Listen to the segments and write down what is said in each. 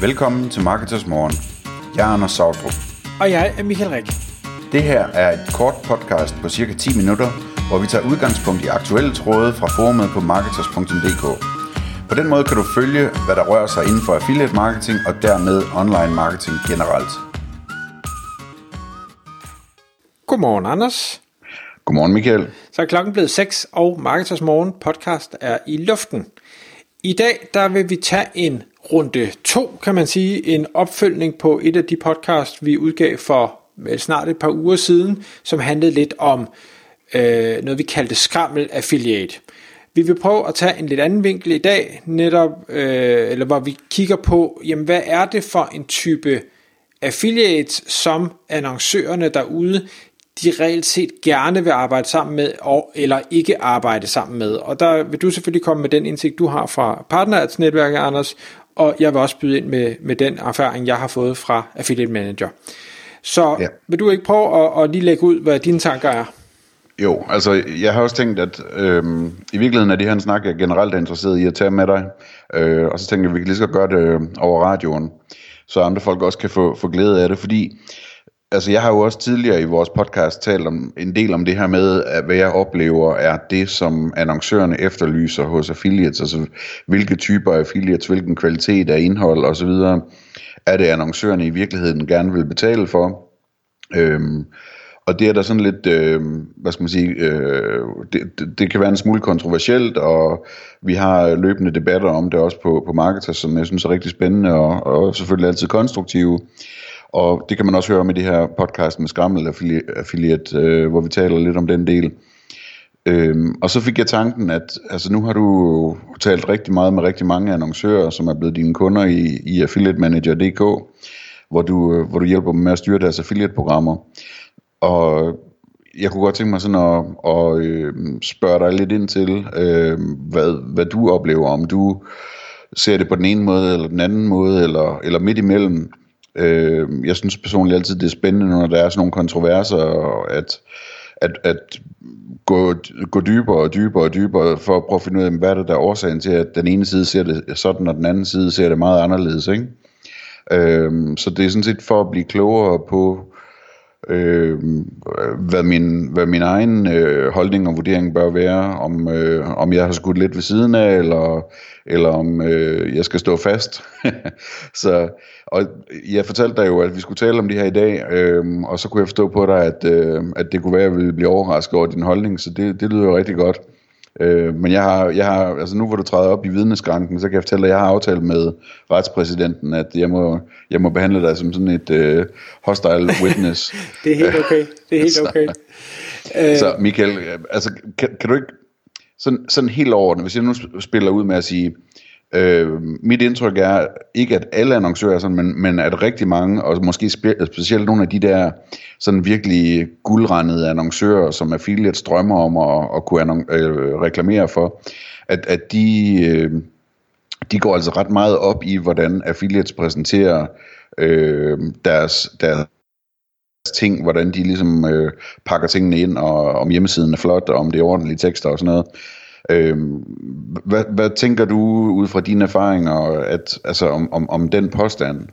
Velkommen til Marketers Morgen. Jeg er Anders Sautrup. Og jeg er Michael Rik. Det her er et kort podcast på cirka 10 minutter, hvor vi tager udgangspunkt i aktuelle tråde fra forumet på marketers.dk. På den måde kan du følge, hvad der rører sig inden for affiliate marketing og dermed online marketing generelt. Godmorgen, Anders. Godmorgen, Michael. Så er klokken blevet 6, og Marketers Morgen podcast er i luften. I dag der vil vi tage en runde 2, kan man sige, en opfølgning på et af de podcast, vi udgav for vel snart et par uger siden, som handlede lidt om øh, noget, vi kaldte skrammel affiliate. Vi vil prøve at tage en lidt anden vinkel i dag, netop, øh, eller hvor vi kigger på, jamen hvad er det for en type affiliates, som annoncørerne derude de reelt set gerne vil arbejde sammen med, og, eller ikke arbejde sammen med. Og der vil du selvfølgelig komme med den indsigt, du har fra partnerads-netværket, Anders, og jeg vil også byde ind med, med den erfaring, jeg har fået fra Affiliate Manager. Så ja. vil du ikke prøve at, at lige lægge ud, hvad dine tanker er? Jo, altså jeg har også tænkt, at øhm, i virkeligheden er det her en snak, jeg generelt er interesseret i at tage med dig. Øh, og så tænker jeg, at vi kan lige så gøre det øh, over radioen, så andre folk også kan få, få glæde af det, fordi altså jeg har jo også tidligere i vores podcast talt om en del om det her med, at hvad jeg oplever er det, som annoncørerne efterlyser hos affiliates, altså hvilke typer af affiliates, hvilken kvalitet af indhold osv., er det annoncørerne i virkeligheden gerne vil betale for. Øhm, og det er der sådan lidt, øh, hvad skal man sige, øh, det, det, det kan være en smule kontroversielt, og vi har løbende debatter om det også på, på Marketers, som jeg synes er rigtig spændende, og, og selvfølgelig altid konstruktive. Og det kan man også høre med det her podcast med Skrammel Affiliate, øh, hvor vi taler lidt om den del. Øhm, og så fik jeg tanken, at altså nu har du talt rigtig meget med rigtig mange annoncører, som er blevet dine kunder i, i Affiliate Manager.dk, hvor du, øh, hvor du hjælper dem med at styre deres affiliate-programmer. Og jeg kunne godt tænke mig sådan at, at øh, spørge dig lidt ind til, øh, hvad, hvad du oplever, om du ser det på den ene måde eller den anden måde, eller, eller midt imellem. Øh, jeg synes personligt altid, det er spændende, når der er sådan nogle kontroverser, at, at, at gå, gå dybere og dybere og dybere, for at prøve at finde ud af, hvad er det, der er årsagen til, at den ene side ser det sådan, og den anden side ser det meget anderledes. Ikke? Øh, så det er sådan set for at blive klogere på, øh, hvad, min, hvad min egen øh, holdning og vurdering bør være, om, øh, om jeg har skudt lidt ved siden af, eller, eller om øh, jeg skal stå fast. så, og jeg fortalte dig jo, at vi skulle tale om det her i dag, øh, og så kunne jeg forstå på dig, at, øh, at det kunne være, at jeg ville blive overrasket over din holdning, så det, det lyder jo rigtig godt. Øh, men jeg har, jeg har, altså nu hvor du træder op i vidneskranken, så kan jeg fortælle dig, at jeg har aftalt med retspræsidenten, at jeg må, jeg må behandle dig som sådan et øh, hostile witness. det er helt okay. Det er helt okay. så, så Michael, altså kan, kan du ikke, sådan, sådan helt over, hvis jeg nu spiller ud med at sige, Øh, mit indtryk er ikke, at alle annoncører er sådan, men, men at rigtig mange, og måske spe, specielt nogle af de der sådan virkelig guldrendede annoncører, som affiliates drømmer om at, at kunne annon- øh, reklamere for, at, at de, øh, de går altså ret meget op i, hvordan affiliates præsenterer øh, deres, deres ting, hvordan de ligesom øh, pakker tingene ind, og om hjemmesiden er flot, og om det er ordentlige tekster og sådan noget. Øhm, hvad, hvad tænker du ud fra dine erfaringer at, altså om, om, om den påstand?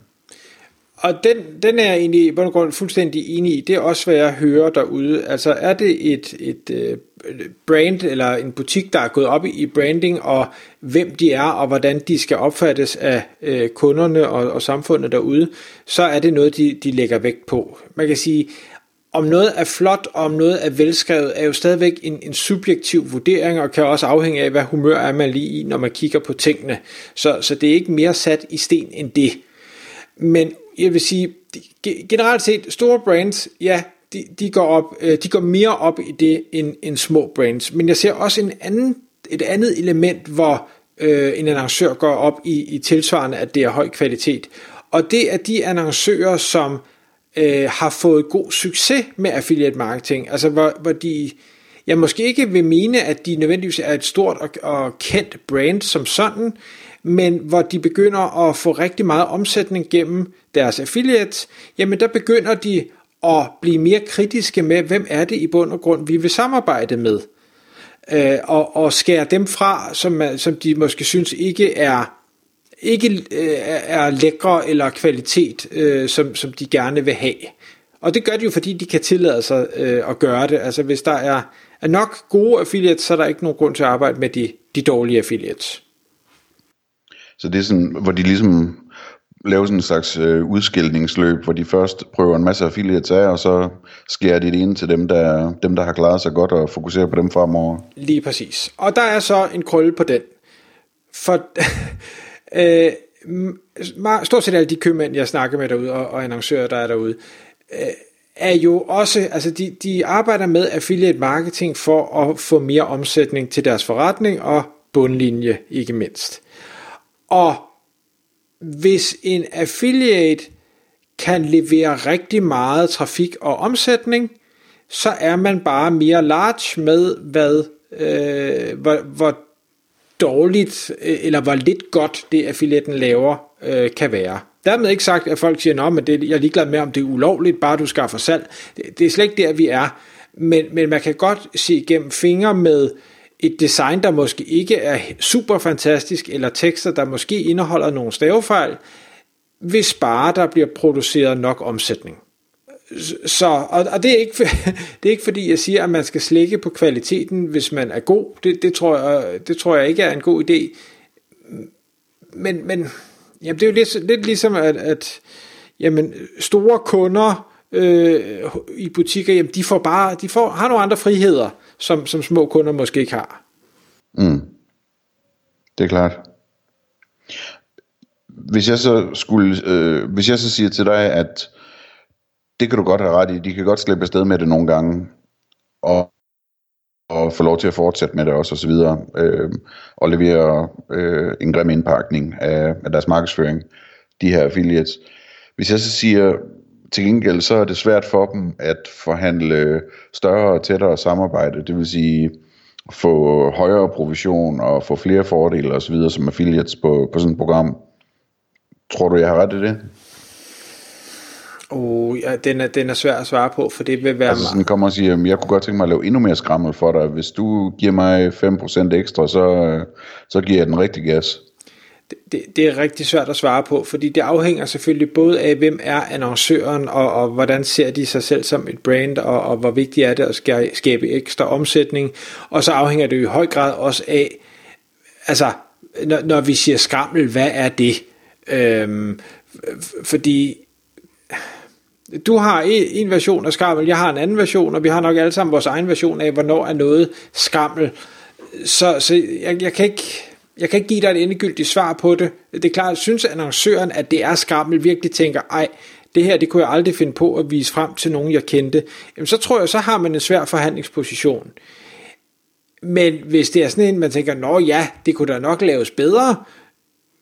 Og den, den er jeg egentlig på grund fuldstændig enig i. Det er også, hvad jeg hører derude. Altså er det et, et et brand eller en butik, der er gået op i branding, og hvem de er, og hvordan de skal opfattes af øh, kunderne og, og samfundet derude, så er det noget, de, de lægger vægt på. Man kan sige, om noget er flot, og om noget er velskrevet, er jo stadigvæk en, en subjektiv vurdering, og kan også afhænge af, hvad humør er man lige i, når man kigger på tingene. Så, så det er ikke mere sat i sten end det. Men jeg vil sige, generelt set, store brands, ja, de, de, går, op, øh, de går mere op i det end, end små brands. Men jeg ser også en anden, et andet element, hvor øh, en annoncør går op i, i tilsvarende, at det er høj kvalitet. Og det er de annoncører, som øh, har fået god succes med affiliate marketing, altså hvor, hvor de, jeg måske ikke vil mene, at de nødvendigvis er et stort og, og kendt brand som sådan, men hvor de begynder at få rigtig meget omsætning gennem deres affiliates, jamen der begynder de at blive mere kritiske med, hvem er det i bund og grund, vi vil samarbejde med. Øh, og, og skære dem fra, som, som de måske synes ikke er ikke øh, er lækre eller kvalitet, øh, som, som de gerne vil have. Og det gør de jo, fordi de kan tillade sig øh, at gøre det. Altså hvis der er, er nok gode affiliates, så er der ikke nogen grund til at arbejde med de, de dårlige affiliates. Så det er sådan, hvor de ligesom laver sådan en slags øh, udskilningsløb, hvor de først prøver en masse affiliates af, og så skærer de det ind til dem der, dem, der har klaret sig godt, og fokuserer på dem fremover. Lige præcis. Og der er så en krølle på den. For øh, stort set alle de købmænd, jeg snakker med derude, og, og annoncører, der er derude, øh, er jo også, altså de, de arbejder med affiliate marketing for at få mere omsætning til deres forretning og bundlinje ikke mindst. Og hvis en affiliate kan levere rigtig meget trafik og omsætning, så er man bare mere large med, hvad, øh, hvor, hvor dårligt øh, eller hvor lidt godt det affiliaten laver øh, kan være. Dermed ikke sagt, at folk siger, at det, jeg er ligeglad med, om det er ulovligt, bare du skaffer salg. Det, det er slet ikke der, vi er. Men, men man kan godt se igennem fingre med et design, der måske ikke er super fantastisk, eller tekster, der måske indeholder nogle stavefejl, hvis bare der bliver produceret nok omsætning. Så, og, og det, er ikke, det er ikke fordi, jeg siger, at man skal slække på kvaliteten, hvis man er god. Det, det, tror, jeg, det tror jeg ikke er en god idé. Men, men jamen, det er jo lidt, lidt ligesom, at, at jamen, store kunder øh, i butikker, jamen, de får bare de får, har nogle andre friheder, som, som små kunder måske ikke har. Mm. Det er klart. Hvis jeg så skulle, øh, hvis jeg så siger til dig, at det kan du godt have ret i. De kan godt slippe afsted med det nogle gange, og, og få lov til at fortsætte med det også, og så videre, øh, og levere øh, en grim indpakning af, af deres markedsføring, de her affiliates. Hvis jeg så siger, til gengæld, så er det svært for dem at forhandle større og tættere samarbejde, det vil sige få højere provision og få flere fordele osv. som affiliates på, på sådan et program. Tror du, jeg har ret i det? Oh, ja, den, er, den er svær at svare på, for det vil være... Altså sådan kommer og siger, jeg kunne godt tænke mig at lave endnu mere skrammel for dig. Hvis du giver mig 5% ekstra, så, så giver jeg den rigtig gas. Det, det, det er rigtig svært at svare på, fordi det afhænger selvfølgelig både af, hvem er annoncøren, og, og hvordan ser de sig selv som et brand, og, og hvor vigtigt er det at skabe ekstra omsætning. Og så afhænger det jo i høj grad også af, altså, når, når vi siger skrammel, hvad er det? Øhm, fordi du har en version af skrammel, jeg har en anden version, og vi har nok alle sammen vores egen version af, hvornår er noget skrammel. Så, så jeg, jeg, kan ikke, jeg kan ikke give dig et endegyldigt svar på det. Det er klart, synes annoncøren, at det er skrammel, virkelig tænker, ej, det her, det kunne jeg aldrig finde på at vise frem til nogen, jeg kendte, jamen så tror jeg, så har man en svær forhandlingsposition. Men hvis det er sådan en, man tænker, nå ja, det kunne da nok laves bedre,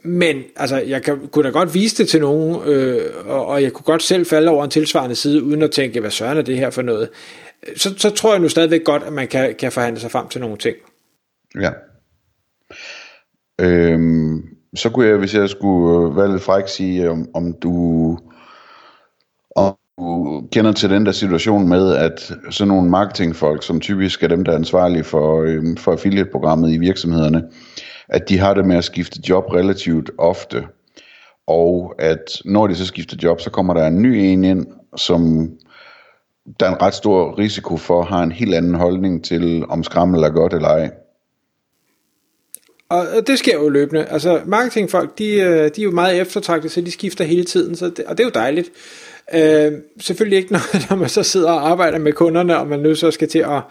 men altså, jeg kan, kunne da godt vise det til nogen, øh, og, og jeg kunne godt selv falde over en tilsvarende side, uden at tænke, hvad søren er det her for noget. Så, så tror jeg nu stadigvæk godt, at man kan, kan forhandle sig frem til nogle ting. Ja. Øhm, så kunne jeg, hvis jeg skulle øh, være lidt fræk, sige, om, om du om du kender til den der situation med, at sådan nogle marketingfolk, som typisk er dem, der er ansvarlige for, øhm, for affiliate-programmet i virksomhederne, at de har det med at skifte job relativt ofte, og at når de så skifter job, så kommer der en ny en ind, som der er en ret stor risiko for, har en helt anden holdning til, om skrammel er godt eller ej. Og det sker jo løbende. Altså marketingfolk, de, øh, de er jo meget eftertragtet, så de skifter hele tiden, så det, og det er jo dejligt. Øh, selvfølgelig ikke, når, når man så sidder og arbejder med kunderne, og man nu så skal til at,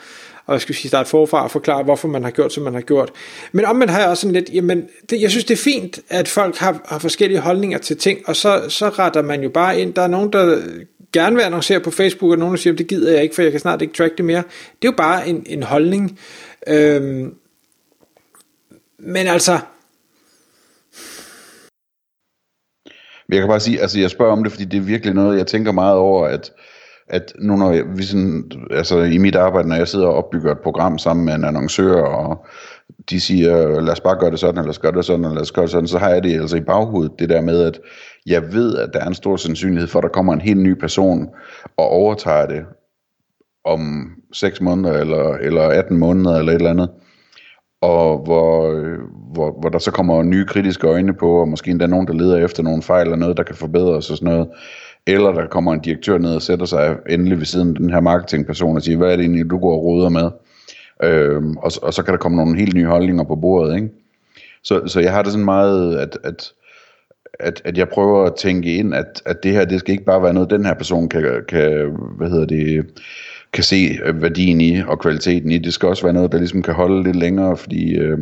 og jeg skal sige, starte forfra og forklare, hvorfor man har gjort, som man har gjort. Men om man har også sådan lidt, jamen, det, jeg synes, det er fint, at folk har, har forskellige holdninger til ting, og så, så retter man jo bare ind. Der er nogen, der gerne vil annoncere på Facebook, og nogen, der siger, det gider jeg ikke, for jeg kan snart ikke track det mere. Det er jo bare en, en holdning. Øhm, men altså, jeg kan bare sige, altså jeg spørger om det, fordi det er virkelig noget, jeg tænker meget over, at at nu når jeg, vi sådan, altså i mit arbejde, når jeg sidder og opbygger et program sammen med en annoncør, og de siger, lad os bare gøre det sådan, eller lad os gøre det sådan, eller lad os gøre det sådan, så har jeg det altså i baghovedet, det der med, at jeg ved, at der er en stor sandsynlighed for, at der kommer en helt ny person og overtager det om 6 måneder, eller, eller 18 måneder, eller et eller andet, og hvor, hvor, hvor der så kommer nye kritiske øjne på, og måske endda nogen, der leder efter nogle fejl eller noget, der kan forbedres og sådan noget. Eller der kommer en direktør ned og sætter sig endelig ved siden af den her marketingperson og siger, hvad er det egentlig, du går og roder med? Øhm, og, og så kan der komme nogle helt nye holdninger på bordet, ikke? Så, så jeg har det sådan meget, at, at, at, at jeg prøver at tænke ind, at, at det her, det skal ikke bare være noget, den her person kan, kan hvad hedder det, kan se øh, værdien i og kvaliteten i. Det skal også være noget, der ligesom kan holde lidt længere, fordi øh,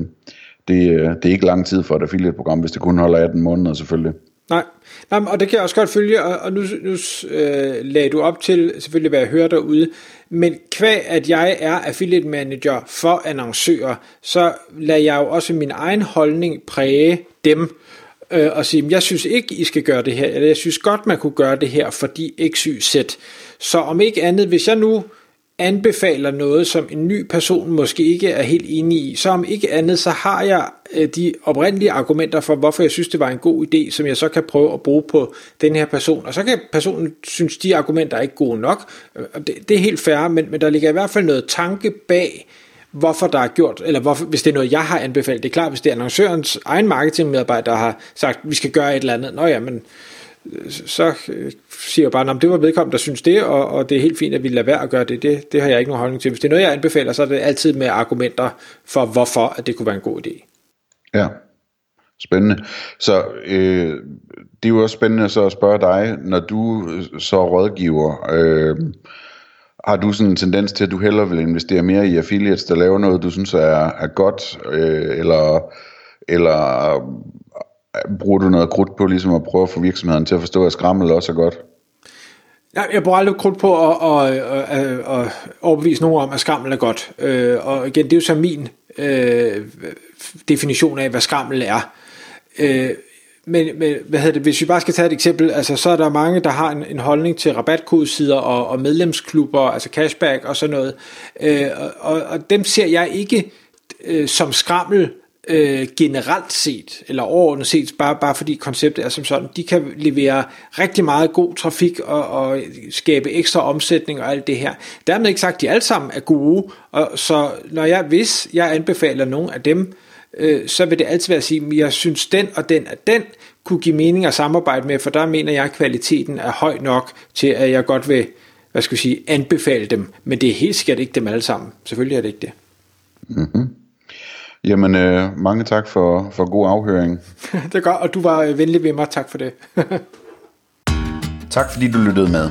det, øh, det er ikke lang tid for et affiliate-program, hvis det kun holder 18 måneder selvfølgelig. Nej, Nej og det kan jeg også godt følge, og, og nu, nu øh, lagde du op til selvfølgelig, hvad jeg hører derude, men kvæg at jeg er affiliate manager for annoncører, så lader jeg jo også min egen holdning præge dem, øh, og sige, jeg synes ikke, I skal gøre det her, eller jeg synes godt, man kunne gøre det her, fordi x, y, z. Så om ikke andet, hvis jeg nu anbefaler noget, som en ny person måske ikke er helt enig i, så om ikke andet, så har jeg øh, de oprindelige argumenter for, hvorfor jeg synes, det var en god idé, som jeg så kan prøve at bruge på den her person. Og så kan personen synes, de argumenter er ikke gode nok. Øh, det, det er helt fair, men, men der ligger i hvert fald noget tanke bag, hvorfor der er gjort, eller hvorfor, hvis det er noget, jeg har anbefalet. Det er klart, hvis det er annoncørens egen marketingmedarbejder, der har sagt, vi skal gøre et eller andet. Nå ja, men så øh, siger jeg bare, at det var vedkommende, der synes det, og, og det er helt fint, at vi lader være at gøre det. det. Det har jeg ikke nogen holdning til. Hvis det er noget, jeg anbefaler, så er det altid med argumenter for, hvorfor at det kunne være en god idé. Ja, spændende. Så øh, det er jo også spændende så at spørge dig, når du øh, så rådgiver, øh, har du sådan en tendens til, at du hellere vil investere mere i affiliates, der laver noget, du synes er, er godt, øh, eller, eller bruger du noget krudt på ligesom at prøve at få virksomheden til at forstå, at skrammel også er godt? Nej, jeg bruger aldrig krudt på at, at, at, at, at overbevise nogen om, at skrammel er godt. Øh, og igen, det er jo så min øh, definition af, hvad skrammel er. Øh, men, men hvad hedder det, hvis vi bare skal tage et eksempel, altså så er der mange, der har en, en holdning til rabatkodesider og, og medlemsklubber, altså cashback og sådan noget. Øh, og, og dem ser jeg ikke øh, som skrammel øh, generelt set, eller overordnet set, bare, bare fordi konceptet er som sådan, de kan levere rigtig meget god trafik og, og skabe ekstra omsætning og alt det her. Dermed ikke sagt, at de alle sammen er gode, og så når jeg, hvis jeg anbefaler nogen af dem, øh, så vil det altid være at sige, at jeg synes den og den og den kunne give mening at samarbejde med, for der mener jeg, at kvaliteten er høj nok til, at jeg godt vil hvad skal jeg sige, anbefale dem. Men det er helt sikkert ikke dem alle sammen. Selvfølgelig er det ikke det. Mm-hmm. Jamen, øh, mange tak for, for god afhøring. det er godt, og du var øh, venlig ved mig. Tak for det. tak fordi du lyttede med.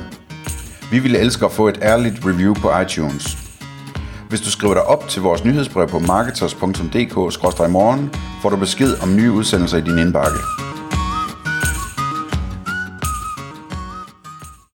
Vi ville elske at få et ærligt review på iTunes. Hvis du skriver dig op til vores nyhedsbrev på marketers.dk-morgen, får du besked om nye udsendelser i din indbakke.